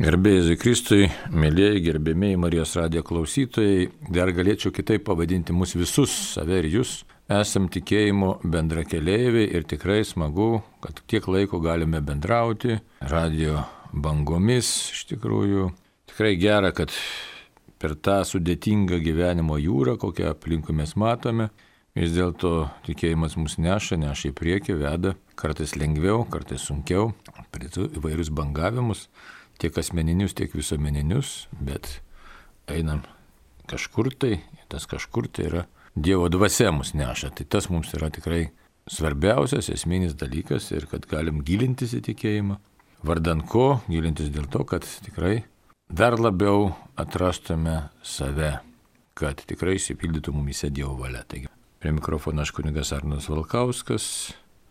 Gerbėjai Kristui, mėlyjei, gerbėmiai Marijos radijo klausytojai, dar galėčiau kitaip pavadinti mus visus, save ir jūs. Esam tikėjimo bendrakeleiviai ir tikrai smagu, kad tiek laiko galime bendrauti radijo bangomis. Iš tikrųjų, tikrai gera, kad per tą sudėtingą gyvenimo jūrą, kokią aplinkui mes matome, vis dėlto tikėjimas mus neša, neša į priekį, veda, kartais lengviau, kartais sunkiau, prie įvairius bangavimus tiek asmeninius, tiek visuomeninius, bet einam kažkur tai, tas kažkur tai yra Dievo dvasia mus neša. Tai tas mums yra tikrai svarbiausias, esminis dalykas ir kad galim gilintis į tikėjimą. Vardan ko? Gilintis dėl to, kad tikrai dar labiau atrastume save, kad tikrai įsipildytų mumise Dievo valia. Taigi, prie mikrofono aš kunigas Arnas Valkauskas.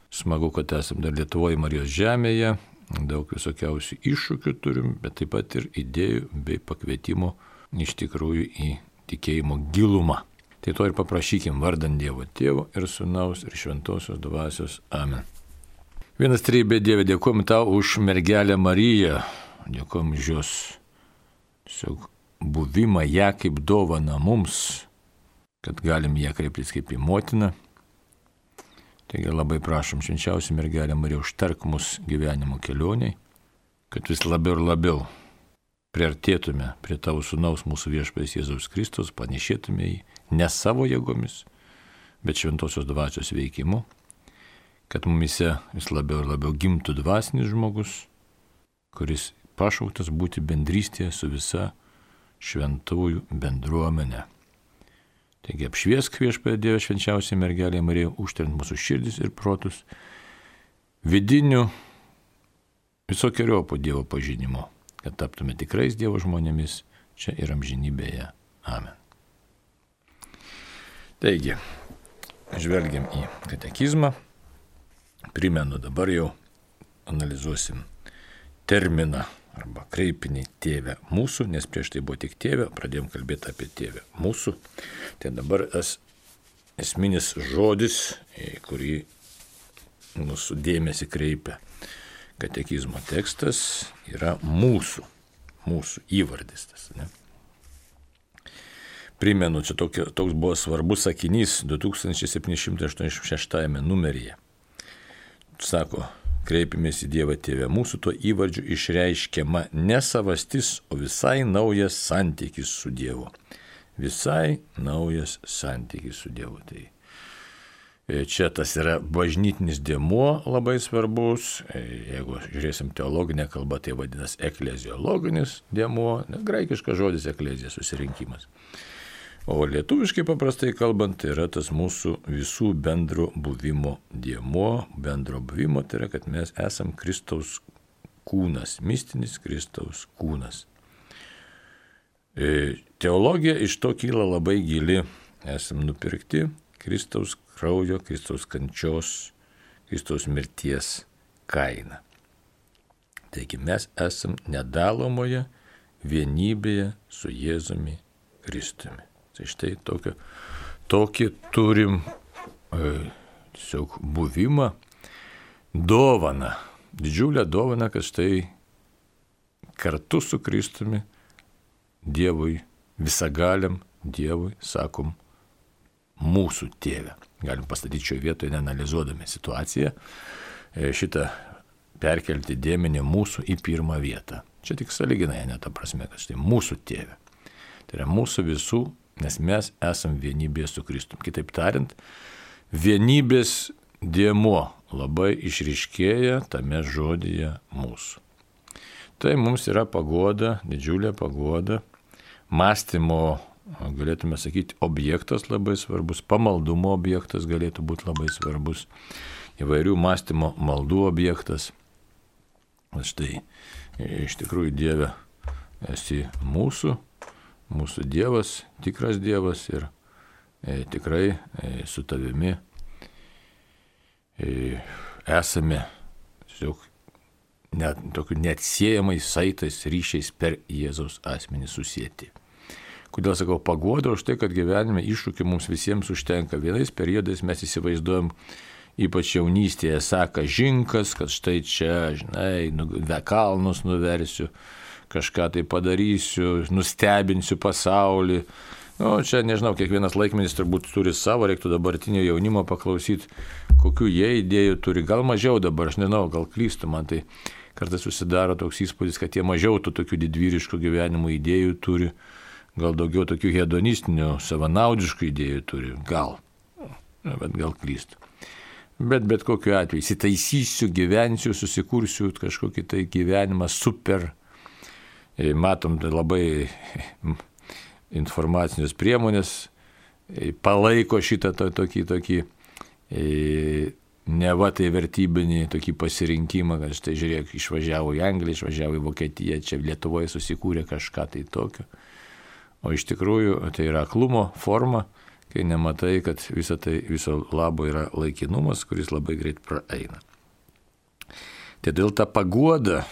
Smagu, kad esame dar Lietuvoje Marijos žemėje daug visokiausių iššūkių turim, bet taip pat ir idėjų bei pakvietimo iš tikrųjų į tikėjimo gilumą. Tai to ir paprašykim vardant Dievo Tėvo ir Sūnaus ir Šventosios Dvasios. Amen. Vienas trybė Dieve, dėkuom tau už mergelę Mariją, dėkuom už jos tiesiog buvimą ją kaip dovana mums, kad galim ją kreiptis kaip į motiną Taigi labai prašom švenčiausią mergelę Mariją užtark mus gyvenimo kelioniai, kad vis labiau ir labiau priartėtume prie tavo sunaus mūsų viešpės Jėzaus Kristus, panešėtume jį ne savo jėgomis, bet šventosios dvasios veikimu, kad mumise vis labiau ir labiau gimtų dvasinis žmogus, kuris pašauktas būti bendrystėje su visa šventųjų bendruomenė. Taigi apšviesk viešpėje Dieve švenčiausiai mergelė Marija, užtrint mūsų širdis ir protus vidinių visokiojo po Dievo pažinimo, kad taptume tikrais Dievo žmonėmis čia ir amžinybėje. Amen. Taigi, žvelgiam į katekizmą. Primenu, dabar jau analizuosim terminą arba kreipinį tėvę mūsų, nes prieš tai buvo tik tėvė, pradėjom kalbėti apie tėvę mūsų. Tai dabar tas esminis žodis, į kurį mūsų dėmesį kreipia katekizmo tekstas, yra mūsų, mūsų įvardis. Tas, ne? Primenu, čia tokio, toks buvo svarbus sakinys 2786 numeryje. Sako, Kreipimės į Dievą Tėvę. Mūsų tuo įvardžiu išreiškiama ne savastis, o visai naujas santykis su Dievu. Visai naujas santykis su Dievu. Tai e, čia tas yra bažnytinis dėmuo labai svarbus. E, jeigu žiūrėsim teologinę kalbą, tai vadinasi ekleziologinis dėmuo. Graikiškas žodis eklezija susirinkimas. O lietuviškai paprastai kalbant, tai yra tas mūsų visų bendro buvimo dėmo, bendro buvimo, tai yra, kad mes esam Kristaus kūnas, mistinis Kristaus kūnas. E, teologija iš to kyla labai gili, esam nupirkti Kristaus kraujo, Kristaus kančios, Kristaus mirties kaina. Taigi mes esam nedalomoje vienybėje su Jėzumi Kristumi. Tai štai tokio, tokį turim e, tiesiog buvimą, dovaną, didžiulę dovaną, kad štai kartu su Kristumi Dievui, visagaliam Dievui, sakom, mūsų tėvę. Galim pastatyti šioje vietoje, neanalizuodami situaciją, e, šitą perkelti dėmenį mūsų į pirmą vietą. Čia tik saliginai, ne ta prasme, kad štai mūsų tėvė. Tai yra mūsų visų nes mes esam vienybėje su Kristum. Kitaip tariant, vienybės dėmuo labai išriškėja tame žodyje mūsų. Tai mums yra pagoda, didžiulė pagoda, mąstymo, galėtume sakyti, objektas labai svarbus, pamaldumo objektas galėtų būti labai svarbus, įvairių mąstymo maldų objektas. Štai, iš tikrųjų, Dieve, esi mūsų mūsų Dievas, tikras Dievas ir e, tikrai e, su tavimi e, esame tiesiog net, tokiu neatsiejamais saitais ryšiais per Jėzaus asmenį susijęti. Kodėl sakau pagoda už tai, kad gyvenime iššūkių mums visiems užtenka. Vienais periodais mes įsivaizduojam, ypač jaunystėje, sako žinkas, kad štai čia, žinai, nu, kalnus nuversiu, kažką tai padarysiu, nustebinsiu pasaulį. Nu, čia nežinau, kiekvienas laikmenis turbūt turi savo, reiktų dabartinio jaunimo paklausyti, kokiu jie idėjų turi. Gal mažiau dabar, aš nežinau, gal klystu man tai kartais susidaro toks įspūdis, kad jie mažiau tų tokių didvyriškų gyvenimo idėjų turi, gal daugiau tokių hedonistinių, savanaudiškų idėjų turi. Gal. Bet gal klystu. Bet bet kokiu atveju įsitaisysiu, gyvensiu, susikursiu kažkokį tai gyvenimą super. E, matom, tai labai informacinės priemonės e, palaiko šitą to, tokį, tokį e, neva tai vertybinį tokį pasirinkimą, kad štai žiūrėk, išvažiavo į Angliją, išvažiavo į Vokietiją, čia Lietuvoje susikūrė kažką tai tokio. O iš tikrųjų tai yra aklumo forma kai nematai, kad viso tai viso labo yra laikinumas, kuris labai greit praeina. Todėl ta pagoda,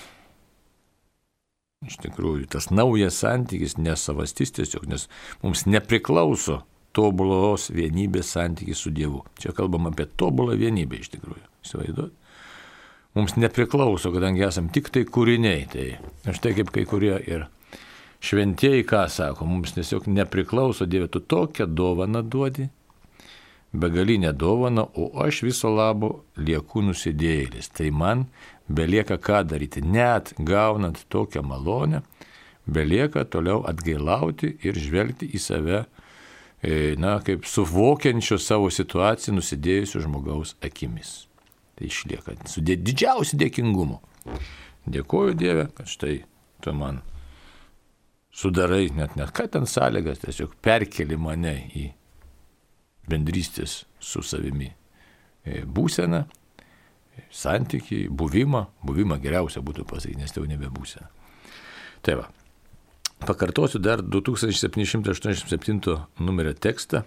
iš tikrųjų, tas naujas santykis nesavastis tiesiog, nes mums nepriklauso tobulos vienybės santykis su Dievu. Čia kalbam apie tobulą vienybę iš tikrųjų. Įsivaizduot? Mums nepriklauso, kadangi esam tik tai kūriniai. Tai štai kaip kai kurie ir Šventieji ką sako, mums tiesiog nepriklauso Dieve, tu tokią dovaną duodi, begalinę dovaną, o aš viso labo lieku nusidėjėlis. Tai man belieka ką daryti, net gaunant tokią malonę, belieka toliau atgailauti ir žvelgti į save, e, na, kaip suvokiančio savo situaciją nusidėjusio žmogaus akimis. Tai išlieka su didžiausiu dėkingumu. Dėkoju Dieve, kad štai tu man sudarai net net ką ten sąlygas, tiesiog perkeli mane į bendrystės su savimi e, būseną, santykiai, buvimą, buvimą geriausia būtų pasakyti, nes tai jau nebebūsena. Tai va, pakartosiu dar 2787 numerio tekstą.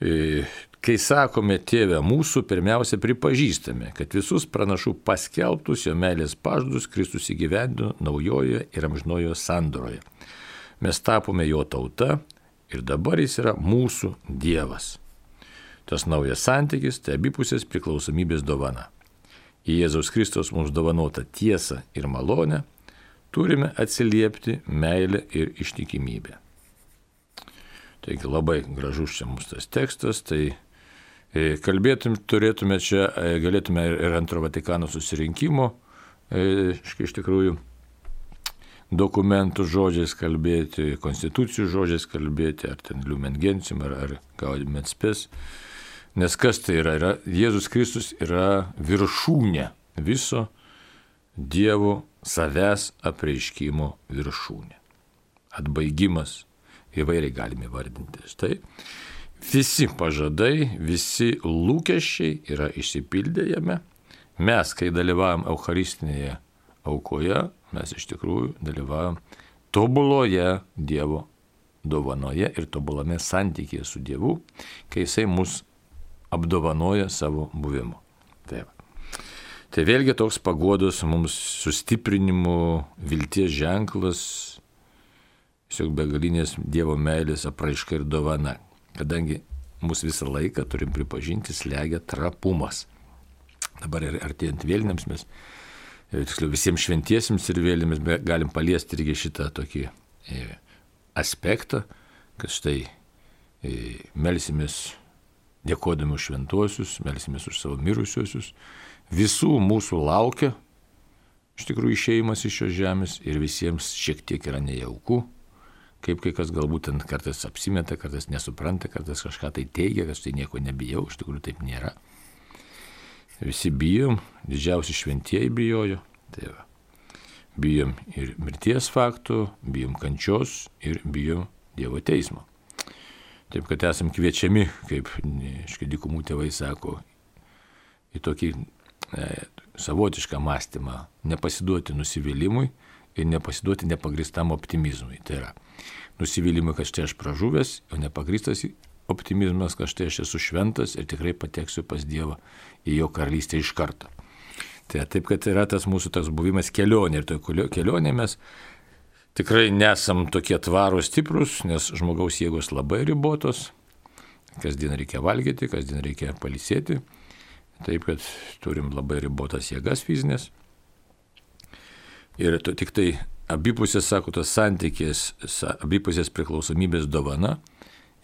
E, Kai sakome tėvę mūsų, pirmiausia pripažįstame, kad visus pranašų paskelbtus jo meilės pažadus Kristus įgyvendino naujojoje ir amžinojoje sandoroje. Mes tapome jo tauta ir dabar jis yra mūsų Dievas. Tas naujas santykis tai abipusės priklausomybės dovana. Į Jėzaus Kristus mums dovanota tiesą ir malonę turime atsiliepti meilę ir ištikimybę. Taigi labai gražus čia mūsų tas tekstas, tai E, kalbėtum, turėtume čia, e, galėtume ir antro Vatikano susirinkimo, e, iš tikrųjų, dokumentų žodžiais kalbėti, konstitucijų žodžiais kalbėti, ar ten Lumen Gentium, ar, ar Gaudium Spes. Nes kas tai yra? yra? Jėzus Kristus yra viršūnė viso Dievo savęs apreiškimo viršūnė. Atbaigimas įvairiai galime vardinti. Tai visi pažadai, visi lūkesčiai yra išsipildę jame. Mes, kai dalyvavom Eucharistinėje aukoje, mes iš tikrųjų dalyvavom tobuloje Dievo dovanoje ir tobulame santykėje su Dievu, kai Jisai mus apdovanoja savo buvimu. Taip. Tai vėlgi toks pagodos mums sustiprinimo, vilties ženklas, tiesiog begalinės Dievo meilės apraiška ir dovana kadangi mūsų visą laiką, turim pripažinti, slegia trapumas. Dabar ir artėjant vėlinėms mes, e, tiksliau visiems šventiesiems ir vėlinėms galim paliesti irgi šitą tokį e, aspektą, kad štai e, melsimės dėkodami už šventuosius, melsimės už savo mirusiuosius. Visų mūsų laukia iš tikrųjų išėjimas iš šios žemės ir visiems šiek tiek yra nejauku, kaip kai kas galbūt ten kartais apsimeta, kartais nesupranta, kartais kažką tai teigia, kad tai nieko nebijau, iš tikrųjų taip nėra. Visi bijom, didžiausi šventieji bijojo. Tai va. bijom ir mirties faktų, bijom kančios ir bijom Dievo teismo. Taip kad esam kviečiami, kaip iškidikumų tėvai sako, į tokį e, savotišką mąstymą, nepasiduoti nusivylimui ir nepasiduoti nepagristam optimizmui. Tai yra nusivylimui, kad štai aš pražuvęs, o nepagristas optimizmas, kad štai aš esu šventas ir tikrai pateksiu pas Dievą į jo karalystę iš karto. Tai taip, kad yra tas mūsų toks buvimas kelionė ir toje kelionėje mes tikrai nesam tokie tvarūs stiprus, nes žmogaus jėgos labai ribotos, kasdien reikia valgyti, kasdien reikia palisėti, taip kad turim labai ribotas jėgas fizinės. Ir to, tik tai abipusės, sako, tos santykės, abipusės priklausomybės dovana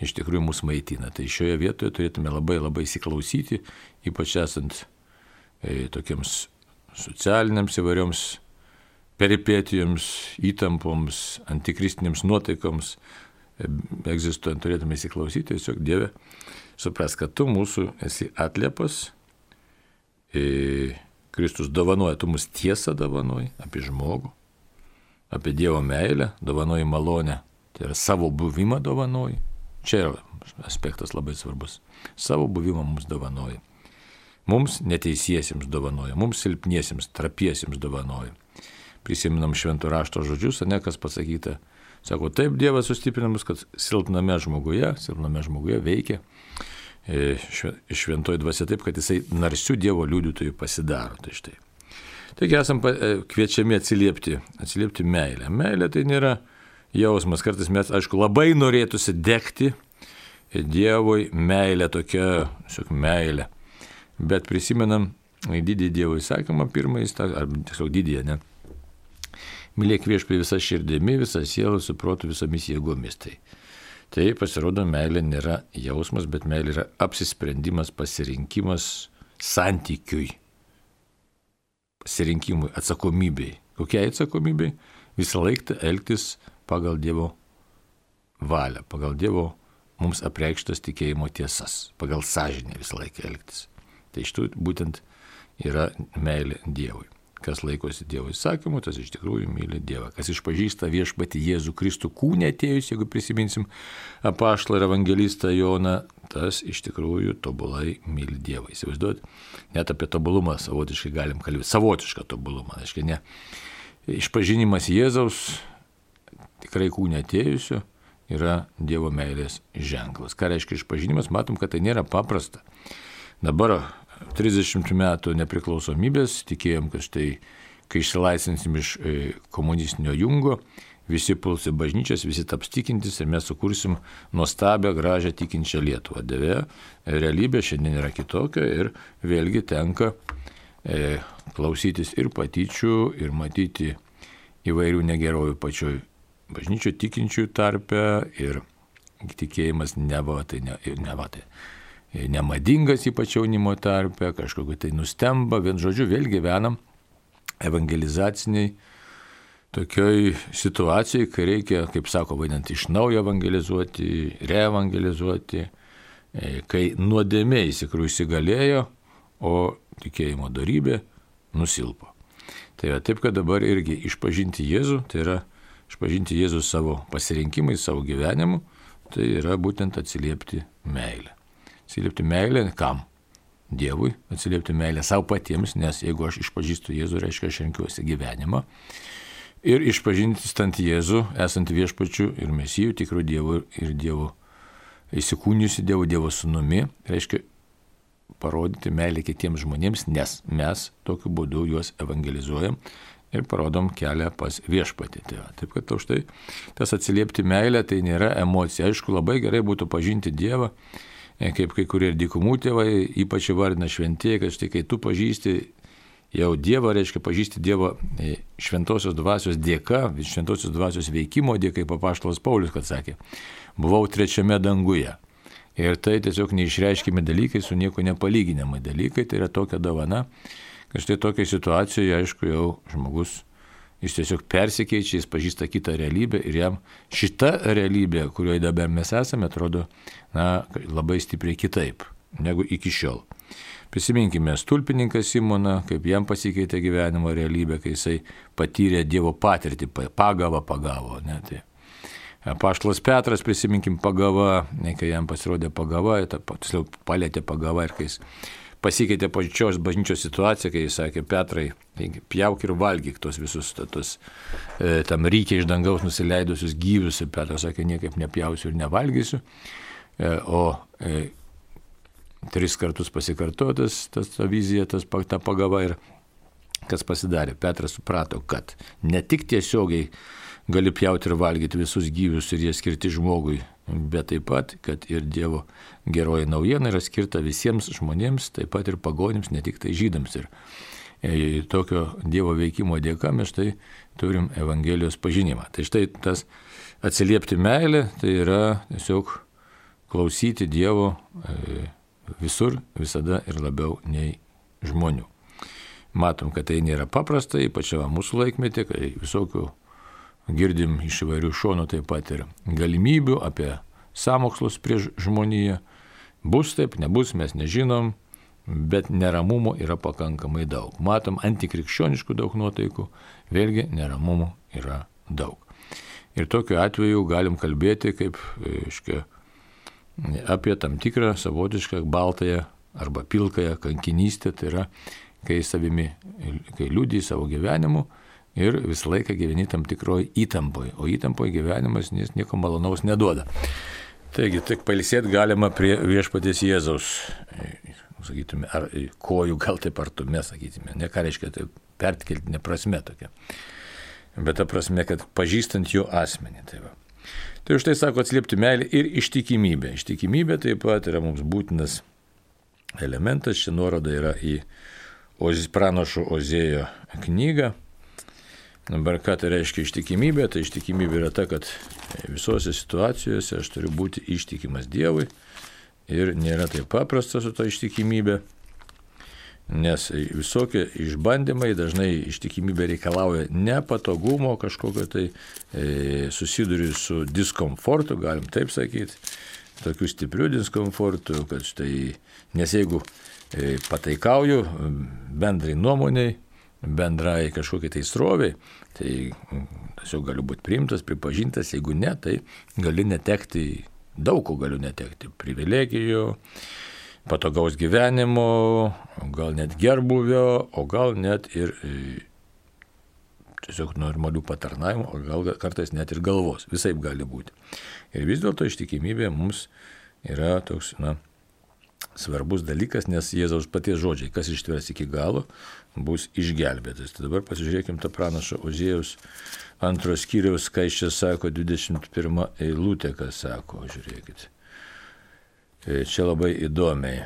iš tikrųjų mus maitina. Tai šioje vietoje turėtume labai labai įsiklausyti, ypač esant e, tokiems socialiniams įvairioms peripetijoms, įtampoms, antikristinėms nuotaikoms e, egzistuojant, turėtume įsiklausyti, tiesiog Dieve, supras, kad tu mūsų esi atliepas, e, Kristus dovanoja, tu mus tiesą dovanoji apie žmogų, apie Dievo meilę, dovanoji malonę, tai yra savo buvimą dovanoji. Čia yra aspektas labai svarbus. Savo buvimą mums dovanoji. Mums neteisiesiems dovanoja, mums silpniesiems, trapiesiems dovanoja. Prisiminam šventų rašto žodžius, ne kas pasakyta. Sako, taip Dievas sustiprinamas, kad silpname žmoguje, silpname žmoguje veikia e, šventoji dvasia taip, kad jisai narsių Dievo liudytojų pasidaro. Tai štai. Taigi esam e, kviečiami atsiliepti, atsiliepti meilę. Meilė tai nėra jausmas, kartais mes, aišku, labai norėtųsi degti Dievui, meilė tokia, tiesiog meilė. Bet prisimenam didį Dievo įsakymą, pirmąjį, ar tiesiog didįją, ne? Mylėk viešpį visą širdimi, visą sielą, suprotų visomis jėgomis. Tai, tai pasirodo, meilė nėra jausmas, bet meilė yra apsisprendimas, pasirinkimas santykiui. Pasirinkimui, atsakomybei. Kokiai atsakomybei? Visą laiką elgtis pagal Dievo valią, pagal Dievo mums apreikštas tikėjimo tiesas, pagal sąžinę visą laiką elgtis. Tai iš tų būtent yra meilė Dievui. Kas laikosi Dievo įsakymų, tas iš tikrųjų myli Dievą. Kas išpažįsta viešpati Jėzų Kristų kūnė atėjus, jeigu prisiminsim apaštalą ir evangelistą Joną, tas iš tikrųjų tobulai myli Dievą. Įsivaizduot, net apie tobulumą savotiškai galim kalbėti. Savotišką tobulumą, aiškiai ne. Išpažinimas Jėzaus tikrai kūnė atėjusio yra Dievo meilės ženklas. Ką reiškia išpažinimas, matom, kad tai nėra paprasta. Dabar 30 metų nepriklausomybės, tikėjom, kad štai, kai išsilaisvinsim iš e, komunistinio jungo, visi puls į bažnyčias, visi taps tikintis ir mes sukursim nuostabią, gražią tikinčią Lietuvą. Dėvė, realybė šiandien yra kitokia ir vėlgi tenka e, klausytis ir patyčių, ir matyti įvairių negerovių pačioj bažnyčio tikinčiųjų tarpe ir tikėjimas neva tai, ne, neva tai nemadingas ypač jaunimo tarpe, kažkokiu tai nustemba, vien žodžiu vėl gyvenam evangelizaciniai tokioj situacijai, kai reikia, kaip sako, vadinant, iš naujo evangelizuoti, reevangelizuoti, e, kai nuodėmė įsikrų įsigalėjo, o tikėjimo darybė nusilpo. Tai yra taip, kad dabar irgi išpažinti Jėzų, tai yra išpažinti Jėzų savo pasirinkimais, savo gyvenimu, tai yra būtent atsiliepti meilę. Atsiliepti meilę kam? Dievui, atsiliepti meilę savo patiems, nes jeigu aš išpažįstu Jėzų, reiškia, aš renkiuosi gyvenimą. Ir išpažinti stant Jėzų, esant viešpačiu ir mesijų, tikrų Dievu ir Dievo įsikūnijusi Dievo Dievo sunumi, reiškia parodyti meilę kitiems žmonėms, nes mes tokiu būdu juos evangelizuojam ir parodom kelią pas viešpatį. Tai taip kad už tai tas atsiliepti meilę tai nėra emocija. Aišku, labai gerai būtų pažinti Dievą kaip kai kurie dykumų tėvai ypač įvardina šventieji, kad štai kai tu pažįsti jau Dievą, reiškia pažįsti Dievo e, šventosios dvasios dėka, šventosios dvasios veikimo dėka, kaip papaštalas Paulius, kad sakė, buvau trečiame danguje. Ir tai tiesiog neišreiškimi dalykai, su nieko nepalyginamai dalykai, tai yra tokia dovana, kad štai tokia situacija, aišku, jau žmogus jis tiesiog persikeičia, jis pažįsta kitą realybę ir jam šita realybė, kurioje dabar mes esame, atrodo na, labai stipriai kitaip negu iki šiol. Prisiminkime stulpininką Simoną, kaip jam pasikeitė gyvenimo realybė, kai jisai patyrė Dievo patirtį, pagavą pagavo. Ne, tai. Paštlas Petras, prisiminkim pagava, kai jam pasirodė pagava, tiksliau palėtė pagava ir kai jis pasikeitė pačios bažnyčios situacija, kai jis sakė, Petrai, pjauk ir valgyk tos visus tos, e, tam rykiai iš dangaus nusileidusius gyvius. Ir Petras sakė, niekaip nepjausiu ir nevalgysiu. E, o e, tris kartus pasikartotas tas ta vizija, tas ta pagava ir kas pasidarė. Petras suprato, kad ne tik tiesiogiai gali pjauti ir valgyti visus gyvius ir jie skirti žmogui, bet taip pat, kad ir Dievo geroji naujiena yra skirta visiems žmonėms, taip pat ir pagonims, ne tik tai žydams. Ir, e, tokio Dievo veikimo dėka mes štai turim Evangelijos pažinimą. Tai štai tas atsiliepti meilę, tai yra tiesiog klausyti Dievo e, visur, visada ir labiau nei žmonių. Matom, kad tai nėra paprasta, ypač mūsų laikmetį, kai visokių girdim iš įvairių šonų taip pat ir galimybių apie samokslus prieš žmoniją. Bus taip, nebus, mes nežinom, bet neramumų yra pakankamai daug. Matom antikrikščioniškų daug nuotaikų, vėlgi neramumų yra daug. Ir tokiu atveju galim kalbėti kaip, aiškiai, apie tam tikrą savotišką baltąją arba pilkąją kankinystę, tai yra, kai savimi, kai liūdį savo gyvenimu ir visą laiką gyveni tam tikroji įtampoje, o įtampoje gyvenimas nieko malonaus neduoda. Taigi, tik palisėti galima prie viešpatės Jėzaus, sakytume, ar kojų, gal taip artume, sakytume, ne ką reiškia, tai perkeltinė prasme tokia. Bet ta prasme, kad pažįstant jo asmenį. Tai va. Tai už tai sako atsliepti meilį ir ištikimybę. Ištikimybė taip pat yra mums būtinas elementas. Čia nuoroda yra į pranašo Ozėjo knygą. Dabar ką tai reiškia ištikimybė? Tai ištikimybė yra ta, kad visose situacijose aš turiu būti ištikimas Dievui. Ir nėra taip paprasta su to ištikimybė. Nes visokie išbandymai dažnai ištikimybė reikalauja nepatogumo, kažkokio tai e, susiduriu su diskomfortu, galim taip sakyti, tokiu stipriu diskomfortu, kad štai, nes jeigu e, pataikauju bendrai nuomoniai, bendrai kažkokiai tai sroviai, tai tiesiog galiu būti priimtas, pripažintas, jeigu ne, tai gali netekti, daug ko galiu netekti, privilegijų, patogaus gyvenimo, gal net gerbuvio, o gal net ir e, tiesiog normalių patarnavimų, o gal kartais net ir galvos. Visai gali būti. Ir vis dėlto ištikimybė mums yra toks, na, svarbus dalykas, nes Jėzaus paties žodžiai, kas ištvers iki galo, bus išgelbėtas. Tai dabar pasižiūrėkime tą pranašą Ozėjaus antros skyriaus, ką iš čia sako 21 eilutė, kas sako, žiūrėkit. E, čia labai įdomiai.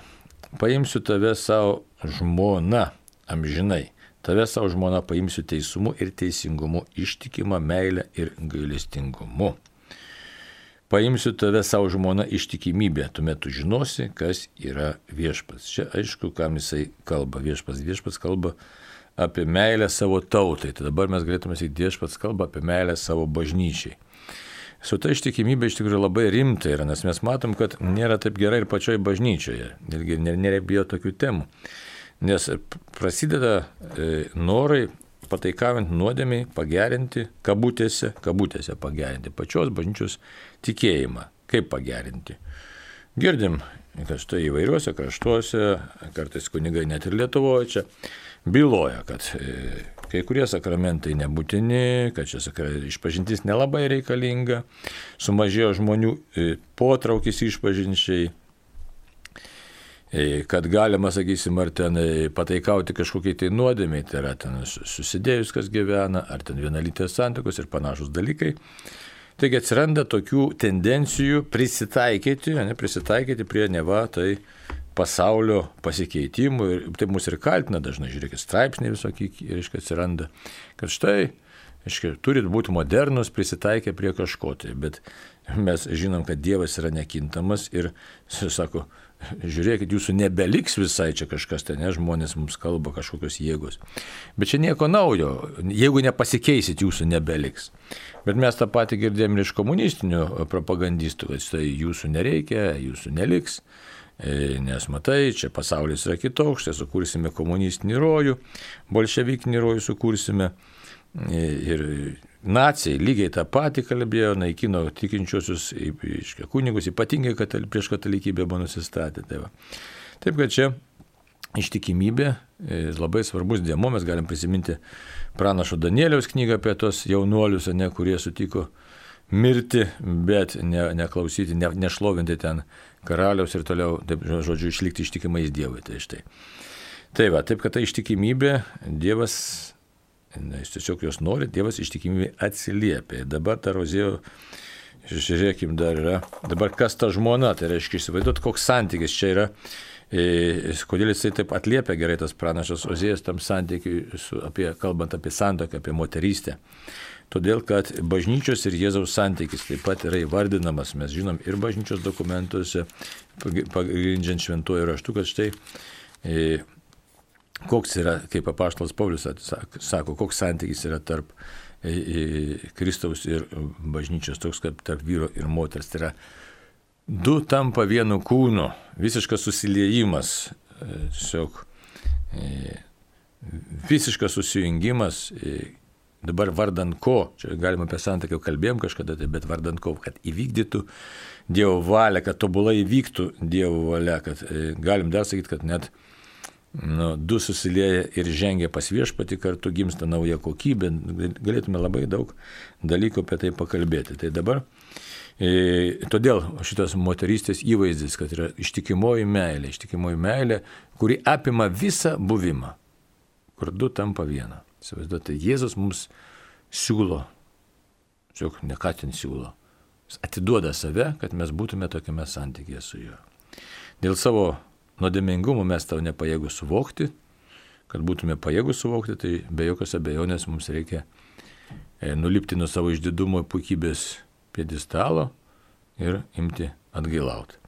Paimsiu tave savo žmoną amžinai. Tave savo žmoną paimsiu teisumu ir teisingumu, ištikimą meilę ir gailestingumu. Paimsiu tave savo žmoną ištikimybę, tuomet tu žinosi, kas yra viešpas. Čia aišku, kam jisai kalba. Viešpas, viešpas kalba apie meilę savo tautai. Tai dabar mes galėtume sakyti, viešpas kalba apie meilę savo bažnyčiai su ta ištikimybė iš tikrųjų labai rimta yra, nes mes matom, kad nėra taip gerai ir pačioj bažnyčioje. Irgi nėra bijo tokių temų. Nes prasideda e, norai pataikavant nuodėmiai pagerinti, kabutėse, kabutėse pagerinti pačios bažnyčios tikėjimą. Kaip pagerinti? Girdim, kad štai įvairiuose kraštuose, kartais kunigai net ir Lietuvoje čia byloja, kad e, kai kurie sakramentai nebūtini, kad čia išpažintis nelabai reikalinga, sumažėjo žmonių e, potraukis išpažinčiai, kad galima, sakysim, ar ten e, pataikauti kažkokiai tai nuodėmiai, tai yra ten susidėjus, kas gyvena, ar ten vienalytės santokos ir panašus dalykai. Taigi atsiranda tokių tendencijų prisitaikyti, ne, prisitaikyti prie neva tai pasaulio pasikeitimų ir taip mus ir kaltina dažnai, žiūrėkit, straipsniai visokie, reiškia, atsiranda, kad štai, reiškia, turit būti modernus, prisitaikę prie kažko tai, bet mes žinom, kad Dievas yra nekintamas ir, sako, žiūrėkit, jūsų nebeliks visai čia kažkas, tai ne, žmonės mums kalba kažkokios jėgos. Bet čia nieko naujo, jeigu nepasikeisit, jūsų nebeliks. Bet mes tą patį girdėjom ir iš komunistinių propagandistų, kad tai jūsų nereikia, jūsų neliks. E, nes matai, čia pasaulis yra kitoks, čia sukursime komunistinį rojų, bolševikinį rojų sukursime. E, ir nacijai lygiai tą patį kalbėjo, naikino tikinčiosius kunigus, ypatingai katal, prieš katalikybę buvo nusistatę. Tai va. Taip kad čia ištikimybė e, labai svarbus dėmo, mes galim prisiminti pranašo Danieliaus knygą apie tos jaunuolius, ne, kurie sutiko mirti, bet ne, neklausyti, ne, nešlovinti ten karaliaus ir toliau, taip, žodžiu, išlikti ištikimais Dievui. Tai štai. Tai va, taip kad ta ištikimybė, Dievas, na, jis tiesiog jos nori, Dievas ištikimybė atsiliepia. Dabar ta rozėjo, žiūrėkim, dar yra, dabar kas ta žmona, tai reiškia įsivaizduot, koks santykis čia yra E, kodėl jisai taip atliepia gerai tas pranašas Ozėjas tam santykiui, apie, kalbant apie santoką, apie moterystę. Todėl, kad bažnyčios ir Jėzaus santykis taip pat yra įvardinamas, mes žinom ir bažnyčios dokumentuose, pagrindžiant šventuoju raštu, kad štai e, koks yra, kaip apaštalas Paulius sako, koks santykis yra tarp e, Kristaus ir bažnyčios, toks kaip tarp vyro ir moters. Tai yra du tampa vienu kūnu, visiškas susiliejimas, e, tiesiog e, visiškas susijungimas, e, dabar vardant ko, čia galima apie santykį kalbėjom kažkada, tai, bet vardant ko, kad įvykdytų Dievo valią, kad tobulai įvyktų Dievo valia, kad galim dar sakyti, kad net nu, du susilieja ir žengia pas viešpati, kartu gimsta nauja kokybė, galėtume labai daug dalykų apie tai pakalbėti. Tai dabar E, todėl šitas moterystės įvaizdis, kad yra ištikimoji meilė, ištikimoji meilė, kuri apima visą buvimą, kur du tampa viena. Įsivaizduote, Jėzus mums siūlo, tiesiog ne ką ten siūlo, jis atiduoda save, kad mes būtume tokiame santykėje su juo. Dėl savo nuodėmingumo mes tau nepajėgų suvokti, kad būtume pajėgų suvokti, tai be jokios abejonės mums reikia e, nulipti nuo savo išdidumo puikybės piedistalo ir imti atgailauti.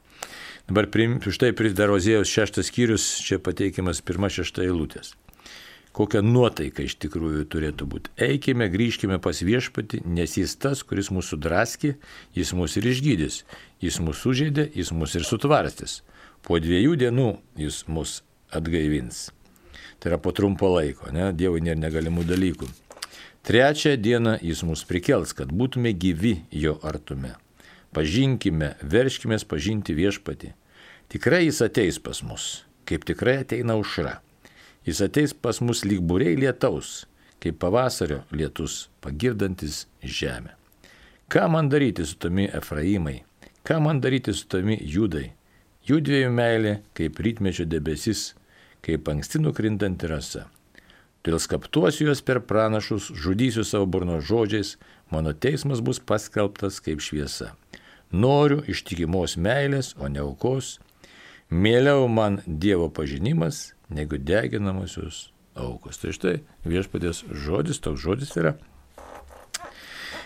Dabar štai dar Ozėjos šeštas skyrius, čia pateikiamas pirma šešta eilutės. Kokia nuotaika iš tikrųjų turėtų būti. Eikime, grįžkime pas viešpati, nes jis tas, kuris mūsų draskė, jis mūsų ir išgydys, jis mūsų sužeidė, jis mūsų ir sutvarstys. Po dviejų dienų jis mus atgaivins. Tai yra po trumpo laiko, ne? Dievui nėra negalimų dalykų. Trečią dieną jis mus prikels, kad būtume gyvi jo artume. Pažinkime, verškime pažinti viešpatį. Tikrai jis ateis pas mus, kaip tikrai ateina užra. Jis ateis pas mus lyg būriai lietaus, kaip pavasario lietus, pagirdantis žemę. Ką man daryti su tami Efraimai? Ką man daryti su tami Judai? Jų dviejų meilė kaip rytmečio debesis, kaip anksti nukrintanti rasa. Todėl skaptuosiu juos per pranašus, žudysiu savo burno žodžiais, mano teismas bus paskelbtas kaip šviesa. Noriu ištikimos meilės, o ne aukos. Mieliau man Dievo pažinimas, negu deginamosios aukos. Tai štai viešpatės žodis, toks žodis yra.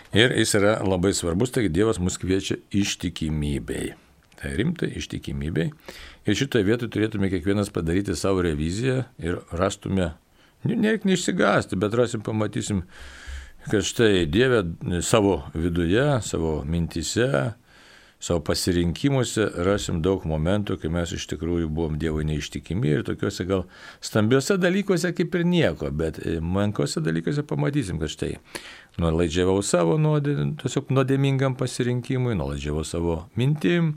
Ir jis yra labai svarbus, taigi Dievas mus kviečia ištikimybei. Tai rimtai ištikimybei. Ir šitoje vietoje turėtume kiekvienas padaryti savo reviziją ir rastume Nereik neišsigąsti, bet rasim, pamatysim, kad štai Dieve savo viduje, savo mintise, savo pasirinkimuose rasim daug momentų, kai mes iš tikrųjų buvom Dievui neištikimi ir tokiuose gal stambiuose dalykuose kaip ir nieko, bet menkose dalykuose pamatysim, kad štai nuolaidžiavau savo nuodė, tiesiog nuodėmingam pasirinkimui, nuolaidžiavau savo mintim,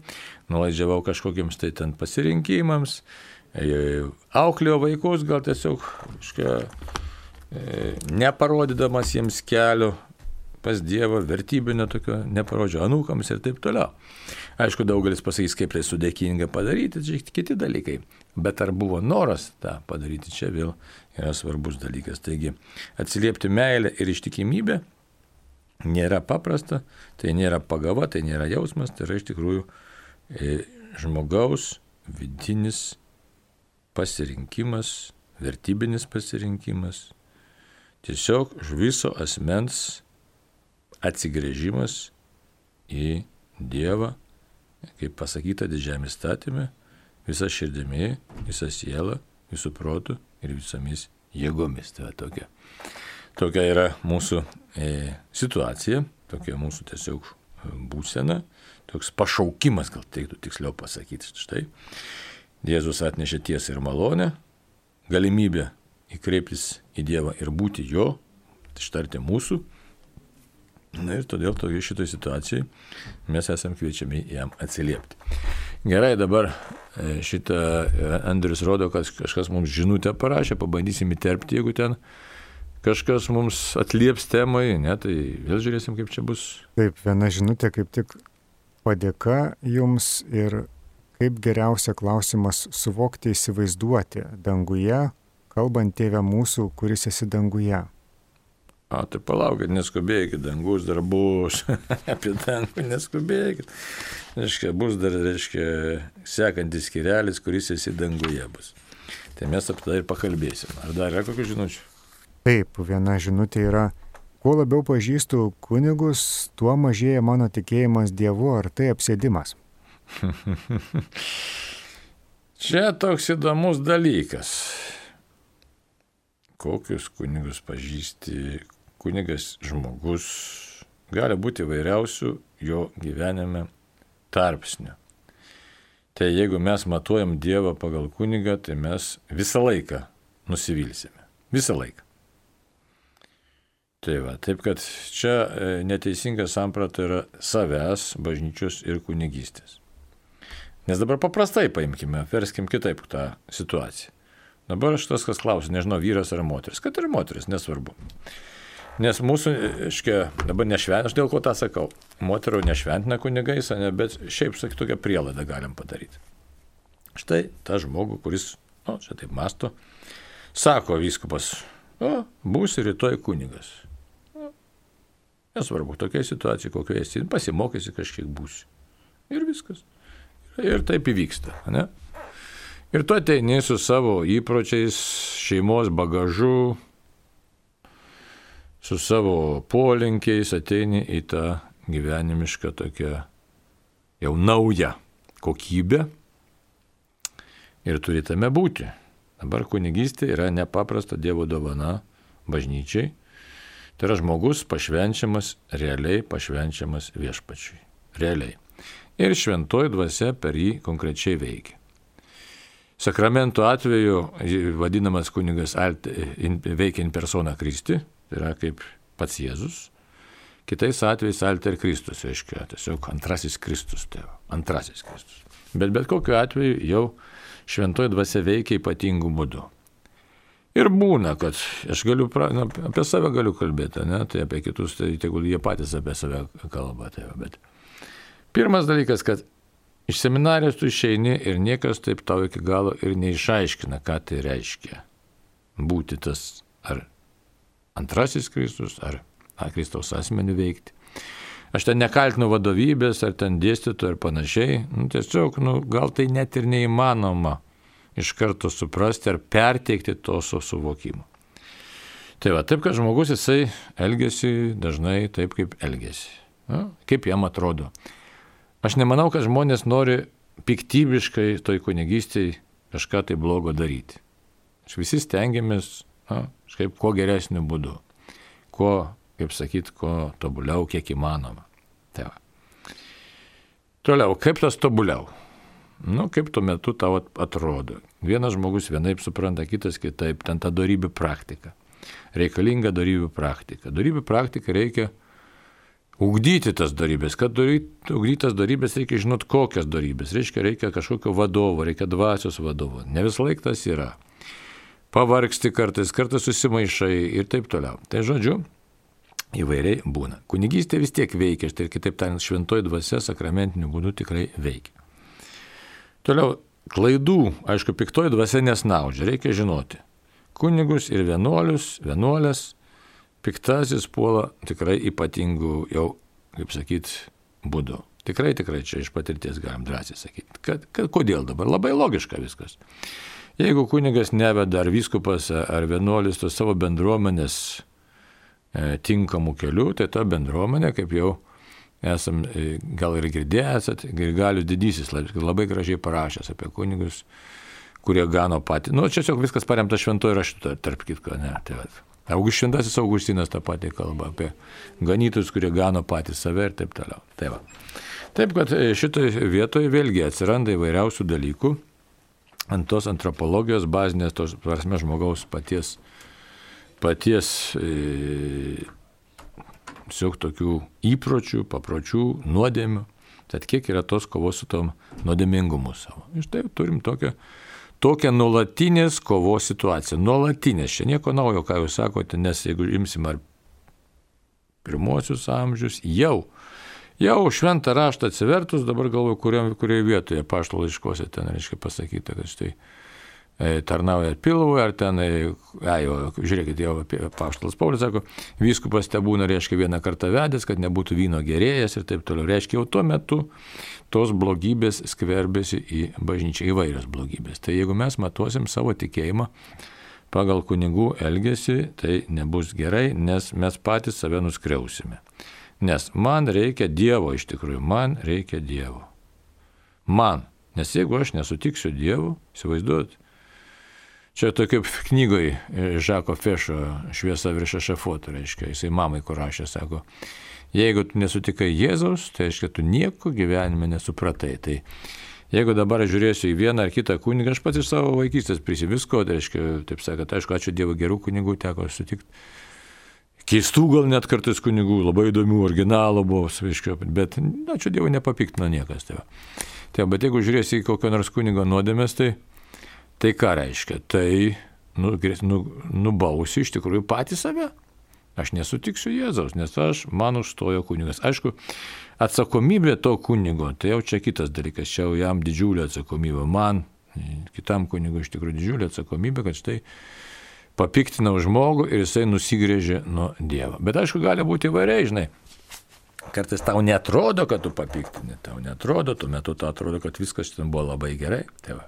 nuolaidžiavau kažkokiems tai ten pasirinkimams. Auklėjo vaikus, gal tiesiog kažkia, e, neparodydamas jiems kelio pas Dievą, vertybinio tokio neparodžio anūkams ir taip toliau. Aišku, daugelis pasakys, kaip tai sudėkinga padaryti, čia kiti dalykai. Bet ar buvo noras tą padaryti, čia vėl yra svarbus dalykas. Taigi, atsiliepti meilę ir ištikimybę nėra paprasta, tai nėra pagava, tai nėra jausmas, tai yra iš tikrųjų e, žmogaus vidinis pasirinkimas, vertybinis pasirinkimas, tiesiog viso asmens atsigrėžimas į Dievą, kaip pasakyta didžiame statymė, visa širdimi, visa siela, visų protų ir visomis jėgomis. Tai tokia, tokia yra mūsų e, situacija, tokia mūsų tiesiog būsena, toks pašaukimas, gal teiktų tiksliau pasakyti. Štai Jėzus atnešė tiesą ir malonę, galimybę įkreiptis į Dievą ir būti jo, ištarti mūsų. Na ir todėl toje šitoje situacijoje mes esame kviečiami jam atsiliepti. Gerai, dabar e, šitą e, Andrius rodo, kad kažkas mums žinutę parašė, pabandysim įterpti, jeigu ten kažkas mums atlieps temai, ne, tai vėl žiūrėsim, kaip čia bus. Taip, viena žinutė kaip tik padėka jums ir Kaip geriausia klausimas suvokti, įsivaizduoti danguje, kalbant tėvę mūsų, kuris esi danguje. O, tai palaukit, neskubėkit, dangus dar bus, apie dangų neskubėkit. Reiškia, bus dar, reiškia, sekantis skirelis, kuris esi danguje bus. Tai mes apie tai ir pakalbėsim. Ar dar yra kokių žinučių? Taip, viena žinutė yra, kuo labiau pažįstu kunigus, tuo mažėja mano tikėjimas Dievu, ar tai apsėdimas. Čia toks įdomus dalykas. Kokius kunigus pažįsti, kunigas žmogus, gali būti vairiausių jo gyvenime tarpsnių. Tai jeigu mes matuojam Dievą pagal kunigą, tai mes visą laiką nusivilsime. Visą laiką. Tai va, taip kad čia e, neteisinga samprata yra savęs, bažnyčios ir kunigystės. Nes dabar paprastai paimkime, verskim kitaip tą situaciją. Dabar aš tas, kas klausia, nežinau, vyras ar moteris, kad ir moteris, nesvarbu. Nes mūsų, iškia, dabar nešventina, aš dėl ko tą sakau, moterų nešventina kunigais, ne, bet šiaip, sakyt, tokią prielaidą galim padaryti. Štai tą žmogų, kuris, o, čia taip masto, sako vyskupas, o, būsi rytoj kunigas. O, nesvarbu, tokia situacija, kokioje esi, pasimokysi kažkiek būsi. Ir viskas. Ir taip įvyksta. Ne? Ir tu ateini su savo įpročiais, šeimos bagažu, su savo polinkiais, ateini į tą gyvenimišką tokią jau naują kokybę ir turi tame būti. Dabar kunigystė yra nepaprasta Dievo dovana bažnyčiai. Tai yra žmogus pašvenčiamas, realiai pašvenčiamas viešpačiui. Realiai ir šventoji dvasia per jį konkrečiai veikia. Sakramento atveju vadinamas kunigas veikia in persona Kristi, tai yra kaip pats Jėzus. Kitais atvejais alter Kristus, reiškia, tiesiog antrasis Kristus, tai antrasis Kristus. Bet bet kokiu atveju jau šventoji dvasia veikia ypatingų būdų. Ir būna, kad aš galiu, pra, na, apie save galiu kalbėti, ne, tai apie kitus, tai tegul jie patys apie save kalba, tai, bet Pirmas dalykas, kad iš seminarijos tu išeini ir niekas taip tau iki galo ir neišaiškina, ką tai reiškia. Būti tas ar antrasis Kristus, ar, ar Kristaus asmenį veikti. Aš ten nekaltinu vadovybės, ar ten dėstytojų, ar panašiai. Nu, tiesiog, nu, gal tai net ir neįmanoma iš karto suprasti ar perteikti to su suvokimu. Tai va, taip, kad žmogus jisai elgesi dažnai taip, kaip elgesi. Na, kaip jam atrodo. Aš nemanau, kad žmonės nori piktybiškai toj kunigystėje kažką tai blogo daryti. Aš visi stengiamės, na, kažkaip kuo geresniu būdu. Kuo, kaip sakyt, kuo tobuliau, kiek įmanoma. Tai va. Toliau, kaip tas tobuliau? Nu, kaip tuo metu tau atrodo. Vienas žmogus vienaip supranta, kitas kitaip, ten ta darybių praktika. Reikalinga darybių praktika. Darybių praktika reikia ugdyti tas darybės. Kad ugdyti tas darybės reikia žinot, kokias darybės. Reiškia, reikia kažkokio vadovo, reikia dvasios vadovo. Ne vis laik tas yra. Pavargsti kartais, kartais susimaišai ir taip toliau. Tai žodžiu, įvairiai būna. Kunigystė vis tiek veikia, tai kitaip tariant, šventoji dvasia sakramentiniu būdu tikrai veikia. Toliau, klaidų, aišku, piktoji dvasia nesnaudžia, reikia žinoti. Kunigus ir vienuolius, vienuolės piktasis puola tikrai ypatingų jau, kaip sakyt, būdų. Tikrai, tikrai čia iš patirties galim drąsiai sakyti. Kad, kad, kodėl dabar? Labai logiška viskas. Jeigu kunigas neveda ar vyskupas ar vienuolis tos savo bendruomenės e, tinkamų kelių, tai ta bendruomenė, kaip jau esam e, gal ir girdėję, esat, Grigalius didysis labai gražiai parašęs apie kunigus, kurie gano patį. Nu, tiesiog viskas paremta šventojo raštu, tarp kitko, ne. Tai, va. Auguštintasis Augustinas tą patį kalba apie ganytus, kurie gano patys save ir taip toliau. Tai va. Taip, kad e, šitoje vietoje vėlgi atsiranda įvairiausių dalykų ant tos antropologijos bazinės, tos prasme žmogaus paties, paties e, tiesiog tokių įpročių, papročių, nuodėmių. Tad kiek yra tos kovos su tom nuodėmingumu savo. Iš tai turim tokią tokia nuolatinės kovos situacija. Nuolatinės, čia nieko naujo, ką jūs sakote, nes jeigu imsim ar pirmosius amžius, jau, jau šventą raštą atsivertus, dabar galvoju, kurioje vietoje pašto laiškose ten reiškia pasakyta, kad štai e, tarnauja pilvui, ar ten, ai, jau, žiūrėkit, jau paštalas Paulius sako, vyskupas te būna, reiškia, vieną kartą vedęs, kad nebūtų vyno gerėjas ir taip toliau. Reiškia, jau tuo metu tos blogybės skverbėsi į bažnyčią, įvairios blogybės. Tai jeigu mes matuosim savo tikėjimą pagal kunigų elgesį, tai nebus gerai, nes mes patys save nuskriausime. Nes man reikia Dievo iš tikrųjų, man reikia Dievo. Man. Nes jeigu aš nesutiksiu Dievu, įsivaizduot, Čia tokia knygoje Žako Fešo šviesa virš ešafoto, reiškia, jisai mamai kur rašė, sako, jeigu tu nesutikai Jėzaus, tai reiškia, tu nieko gyvenime nesupratai. Tai jeigu dabar žiūrėsiu į vieną ar kitą kunigą, aš pats iš savo vaikystės prisivisko, tai reiškia, taip sakant, aišku, ačiū Dievui gerų kunigų teko sutikti. Keistų gal net kartais kunigų, labai įdomių, originalų buvo, svaiškio, bet, ačiū Dievui, nepapiktino niekas. Tai, tai bet jeigu žiūrėsi į kokio nors kunigo nuodėmės, tai Tai ką reiškia? Tai nu, nu, nubausi iš tikrųjų patį save. Aš nesutiksiu Jėzaus, nes aš man užstojo kunigas. Aišku, atsakomybė to kunigo, tai jau čia kitas dalykas, čia jau jam didžiulė atsakomybė. Man, kitam kunigui iš tikrųjų didžiulė atsakomybė, kad štai papiktinau žmogų ir jisai nusigrėžė nuo Dievo. Bet aišku, gali būti įvairiai, žinai. Kartais tau netrodo, kad tu papiktini, tau netrodo, tuo metu tau atrodo, kad viskas ten buvo labai gerai. Tai va.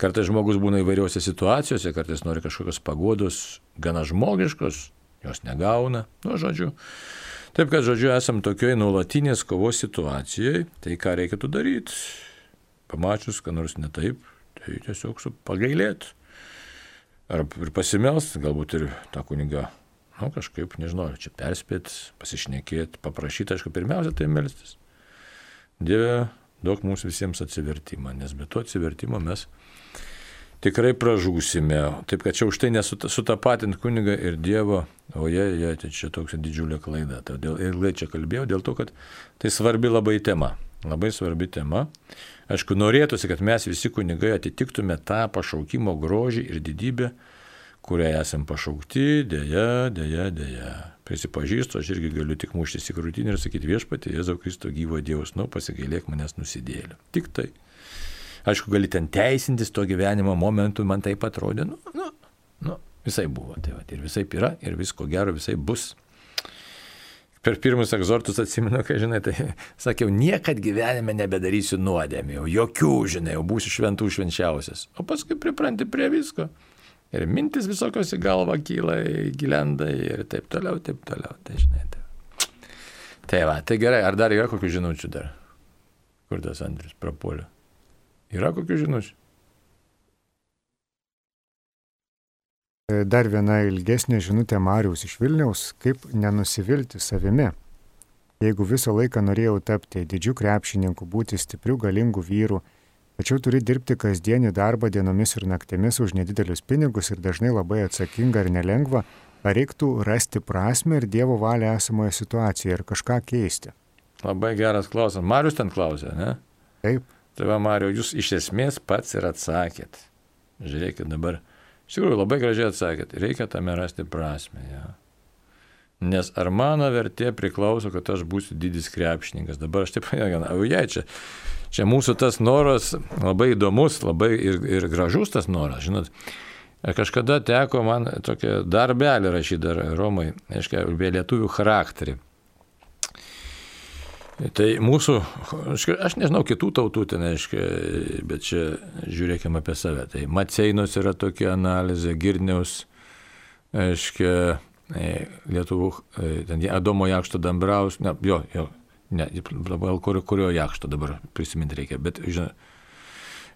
Kartais žmogus būna įvairiuose situacijose, kartais nori kažkokios pagodos, gana žmogiškos, jos negauna, nu, žodžiu. Taip kad, žodžiu, esam tokioje nuolatinės kovos situacijoje, tai ką reikėtų daryti? Pamačius, ką nors ne taip, tai tiesiog su pagailėt. Ar ir pasimelst, galbūt ir tą kunigą, nu, kažkaip, nežinau, čia perspėt, pasišnekėti, paprašyti, aišku, pirmiausia, tai melstis. Dieve, duok mums visiems atsivertimą, nes be to atsivertimo mes tikrai pražūsime. Taip kad čia už tai nesutapatint kunigą ir Dievo, o jie, jie, tai čia toks didžiulė klaida. Todėl ilgai čia kalbėjau, dėl to, kad tai svarbi labai tema. Labai svarbi tema. Aišku, norėtųsi, kad mes visi kunigai atitiktume tą pašaukimo grožį ir didybę, kurią esam pašaukti, dėja, dėja, dėja. Prisipažįstu, aš irgi galiu tik muštis į krūtinį ir sakyti viešpatį, Jėzau Kristo gyvo Dievas, nu pasigailėk manęs nusidėlė. Tik tai. Aišku, gali ten teisintis to gyvenimo momentu, man taip atrodė, nu, nu, nu visai buvo. Tai va, ir visai yra, ir visko gero, visai bus. Per pirmus egzortus atsimenu, kai žinai, tai sakiau, niekad gyvenime nebedarysiu nuodėmė, jau jokių, žinai, jau būsiu šventų švenčiausias. O paskui pripranti prie visko. Ir mintis visokios į galvą kyla, gilenda ir taip toliau, taip toliau. Tai, žinai, tai. tai va, tai gerai, ar dar yra kokių žinučių dar? Kur tas Andrius prapuolė? Yra kokių žinučių? Dar viena ilgesnė žinutė Mariaus iš Vilniaus, kaip nenusivilti savimi. Jeigu visą laiką norėjau tapti didžiu krepšininku, būti stipriu, galingu vyru, tačiau turi dirbti kasdienį darbą dienomis ir naktimis už nedidelius pinigus ir dažnai labai atsakinga ir nelengva, ar reiktų rasti prasme ir Dievo valią esamoje situacijoje ir kažką keisti? Labai geras klausimas. Marius ten klausė, ne? Taip. Tai va, Mario, jūs iš esmės pats ir atsakėt. Žiūrėkit dabar. Iš tikrųjų, labai gražiai atsakėt. Reikia tame rasti prasme. Ja. Nes ar mano vertė priklauso, kad aš būsiu didis krepšininkas. Dabar aš taip, o jei čia, čia mūsų tas noras labai įdomus, labai ir, ir gražus tas noras, žinot. Kažkada teko man tokia darbelį rašyti dar Romai, aiškiai, apie lietuvių charakterį. Tai mūsų, aš nežinau kitų tautų ten, aiškiai, bet čia žiūrėkime apie save. Tai Maceinos yra tokia analizė, Girniaus, aiškiai, e, Lietuvų, e, ten Adomo Jakšto Dambraus, ne, jo, jo, ne, kurio, kurio Jakšto dabar prisiminti reikia, bet, žinai,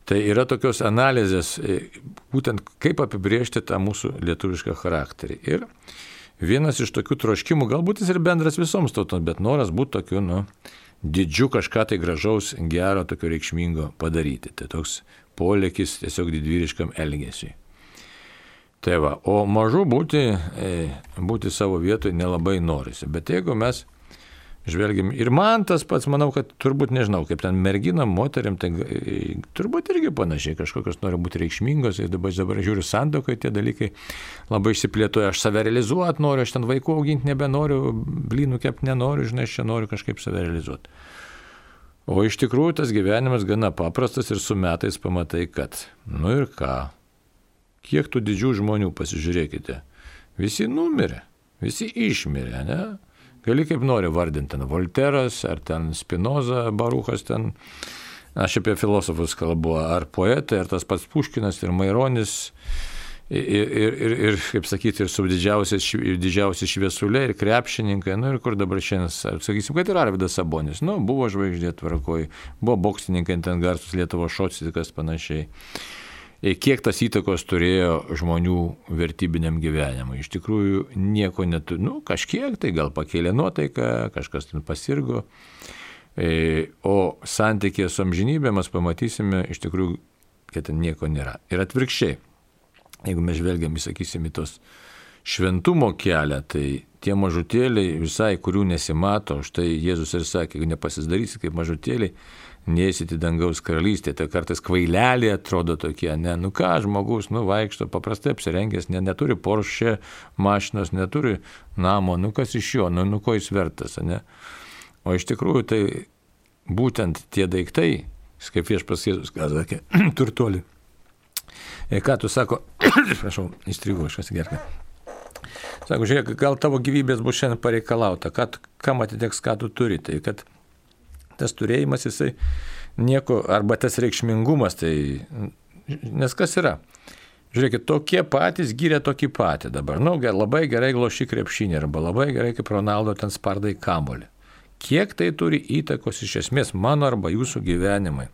tai yra tokios analizės, e, būtent kaip apibriežti tą mūsų lietuvišką charakterį. Ir vienas iš tokių troškimų, galbūt jis ir bendras visoms tautoms, bet noras būti tokiu, nu, didžiu kažką tai gražaus, gero, tokio reikšmingo padaryti. Tai toks polėkis tiesiog didvyriškam elgesiui. Tai va, o mažu būti, e, būti savo vietoje nelabai norisi. Bet jeigu mes žvelgiam. Ir man tas pats, manau, kad turbūt nežinau, kaip ten merginam, moteriam, tai turbūt irgi panašiai, kažkokios nori būti reikšmingos. Ir dabar, dabar žiūriu santokai, tie dalykai labai išsiplėtoja. Aš save realizuoti noriu, aš ten vaikų auginti nebenoriu, blynų kepti nenoriu, žinai, aš čia noriu kažkaip save realizuoti. O iš tikrųjų tas gyvenimas gana paprastas ir su metais pamatai, kad, nu ir ką, kiek tų didžių žmonių pasižiūrėkite. Visi numirė, visi išmirė, ne? Gali kaip nori vardinti, ten Volteras, ar ten Spinoza, Baruchas, ten, aš apie filosofus kalbu, ar poetai, ar tas pats Puškinas ir Maironis, ir, ir, ir, ir kaip sakyti, ir su didžiausi šviesulė, ir krepšininkai, nu ir kur dabar šiandien, sakysim, kad ir Arvidas Sabonis, nu, buvo žvaigždė tvarkoj, buvo boksininkai, ten garsus Lietuvo šocikas panašiai kiek tas įtakos turėjo žmonių vertybiniam gyvenimui. Iš tikrųjų nieko neturi, nu kažkiek tai gal pakėlė nuotaiką, kažkas ten pasirgo, e, o santykė su amžinybė mes pamatysime iš tikrųjų, kad ten nieko nėra. Ir atvirkščiai, jeigu mes žvelgiam, sakysim, į tos šventumo kelią, tai tie mažutėliai visai, kurių nesimato, štai Jėzus ir sakė, jeigu nepasidarysi kaip mažutėliai, neįsit į dangaus karalystę, tai kartais kvaileliai atrodo tokie, ne, nu ką žmogus, nu vaikšto, paprastai apsirengęs, ne, neturi Porsche mašinos, neturi namo, nu kas iš jo, nu, nu ko jis vertas, ne. O iš tikrųjų tai būtent tie daiktai, kaip viešpas Jėzus, ką sakė, turtuoli. E ką tu sako, prašau, įstrigo kažkas gerklė. Sako, žiūrėk, gal tavo gyvybės bus šiandien pareikalauta, kad, kam atiteks, ką tu turi. Tai kad tas turėjimas jisai nieko, arba tas reikšmingumas, tai nes kas yra? Žiūrėkit, tokie patys gyrė tokį patį dabar. Nu, labai gerai gloši krepšinį arba labai gerai kaip Ronaldo ten spardai kamolį. Kiek tai turi įtakos iš esmės mano arba jūsų gyvenimai?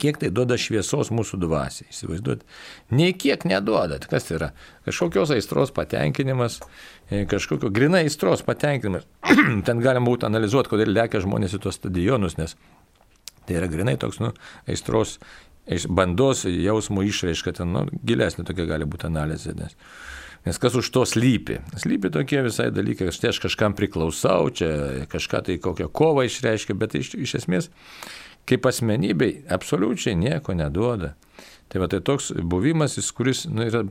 Kiek tai duoda šviesos mūsų dvasiai, įsivaizduot? Nei kiek neduoda. Kas tai yra? Kažkokios aistros patenkinimas, e, kažkokio grinai aistros patenkinimas. Ten galima būtų analizuoti, kodėl lekia žmonės į tos stadionus, nes tai yra grinai toks, nu, aistros, bandos jausmo išraiška, ten, nu, gilesnė tokia gali būti analizė. Nes, nes kas už to slypi? Slypi tokie visai dalykai, štai aš kažkam priklausau, čia kažką tai kokią kovą išreiškia, bet iš, iš esmės kaip asmenybei absoliučiai nieko neduoda. Tai va tai toks buvimas, kuris nu, yra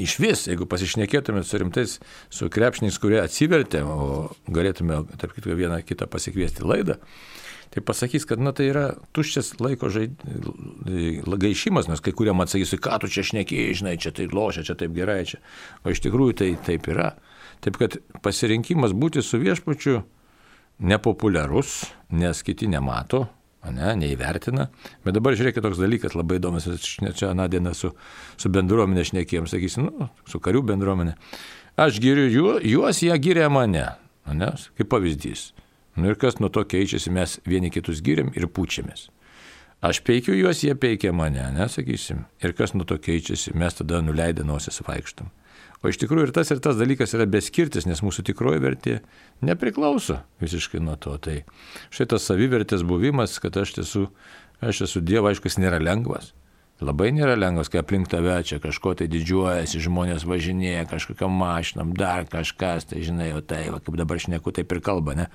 iš vis, jeigu pasišnekėtumėt su rimtais, su krepšiniais, kurie atsivertė, o galėtume, tarp kitko, vieną kitą pasikviesti laidą, tai pasakys, kad na, tai yra tuščias laiko žaid... gaišimas, nes kai kuriam atsakysiu, ką tu čia šnekėjai, žinai, čia tai lošia, čia taip gerai, čia. O iš tikrųjų tai taip yra. Taip kad pasirinkimas būti su viešpačiu nepopuliarus, nes kiti nemato, ne, neįvertina. Bet dabar žiūrėkit toks dalykas labai įdomus, aš čia aną dieną su, su bendruomenė šnekėjom, sakysim, nu, su karių bendruomenė. Aš giriu jų, juos, jie giria mane, ne, kaip pavyzdys. Nu ir kas nuo to keičiasi, mes vieni kitus giriam ir pučiamės. Aš peikiu juos, jie peikia mane, nesakysim. Ir kas nuo to keičiasi, mes tada nuleidę nosis vaikštom. O iš tikrųjų ir tas ir tas dalykas yra beskirtis, nes mūsų tikroji vertė nepriklauso visiškai nuo to. Tai štai tas savivertės buvimas, kad aš esu, aš esu Dievas, aišku, jis nėra lengvas. Labai nėra lengvas, kai aplink tave čia kažko tai didžiuojasi, žmonės važinėja kažkokiam mašinam, dar kažkas, tai žinai, o tai, va, kaip dabar šneku, taip ir kalba, ne?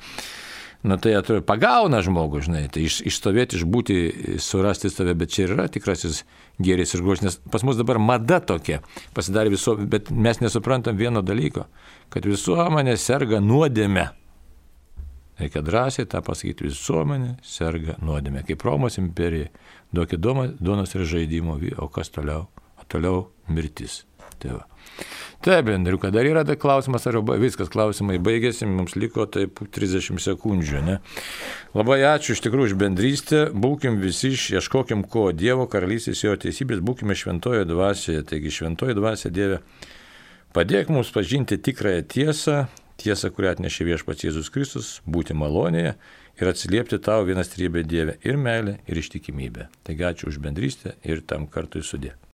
Nu tai atrodo, pagauna žmogų, žinai, tai iš, išstovėti, išbūti, surasti save, bet čia ir yra tikrasis gėris ir grožis, nes pas mus dabar mada tokia, pasidarė viso, bet mes nesuprantam vieno dalyko, kad visuomenė serga nuodėme. Reikia drąsiai tą pasakyti, visuomenė serga nuodėme. Kaip Romos imperija, duokit duonos ir žaidimo, o kas toliau? O toliau mirtis. Tai va. Taip, Andriuka, dar yra tai klausimas, ar viskas klausimai baigėsi, mums liko taip 30 sekundžių. Ne? Labai ačiū iš tikrųjų už bendrystę, būkim visi, ieškokim ko Dievo karalystės, jo teisybės, būkime šventojo dvasioje, taigi šventojo dvasioje Dieve, padėk mums pažinti tikrąją tiesą, tiesą, kurią atnešė viešpats Jėzus Kristus, būti malonėje ir atsiliepti tau vienas trybė Dieve ir meilė, ir ištikimybė. Taigi ačiū už bendrystę ir tam kartui sudė.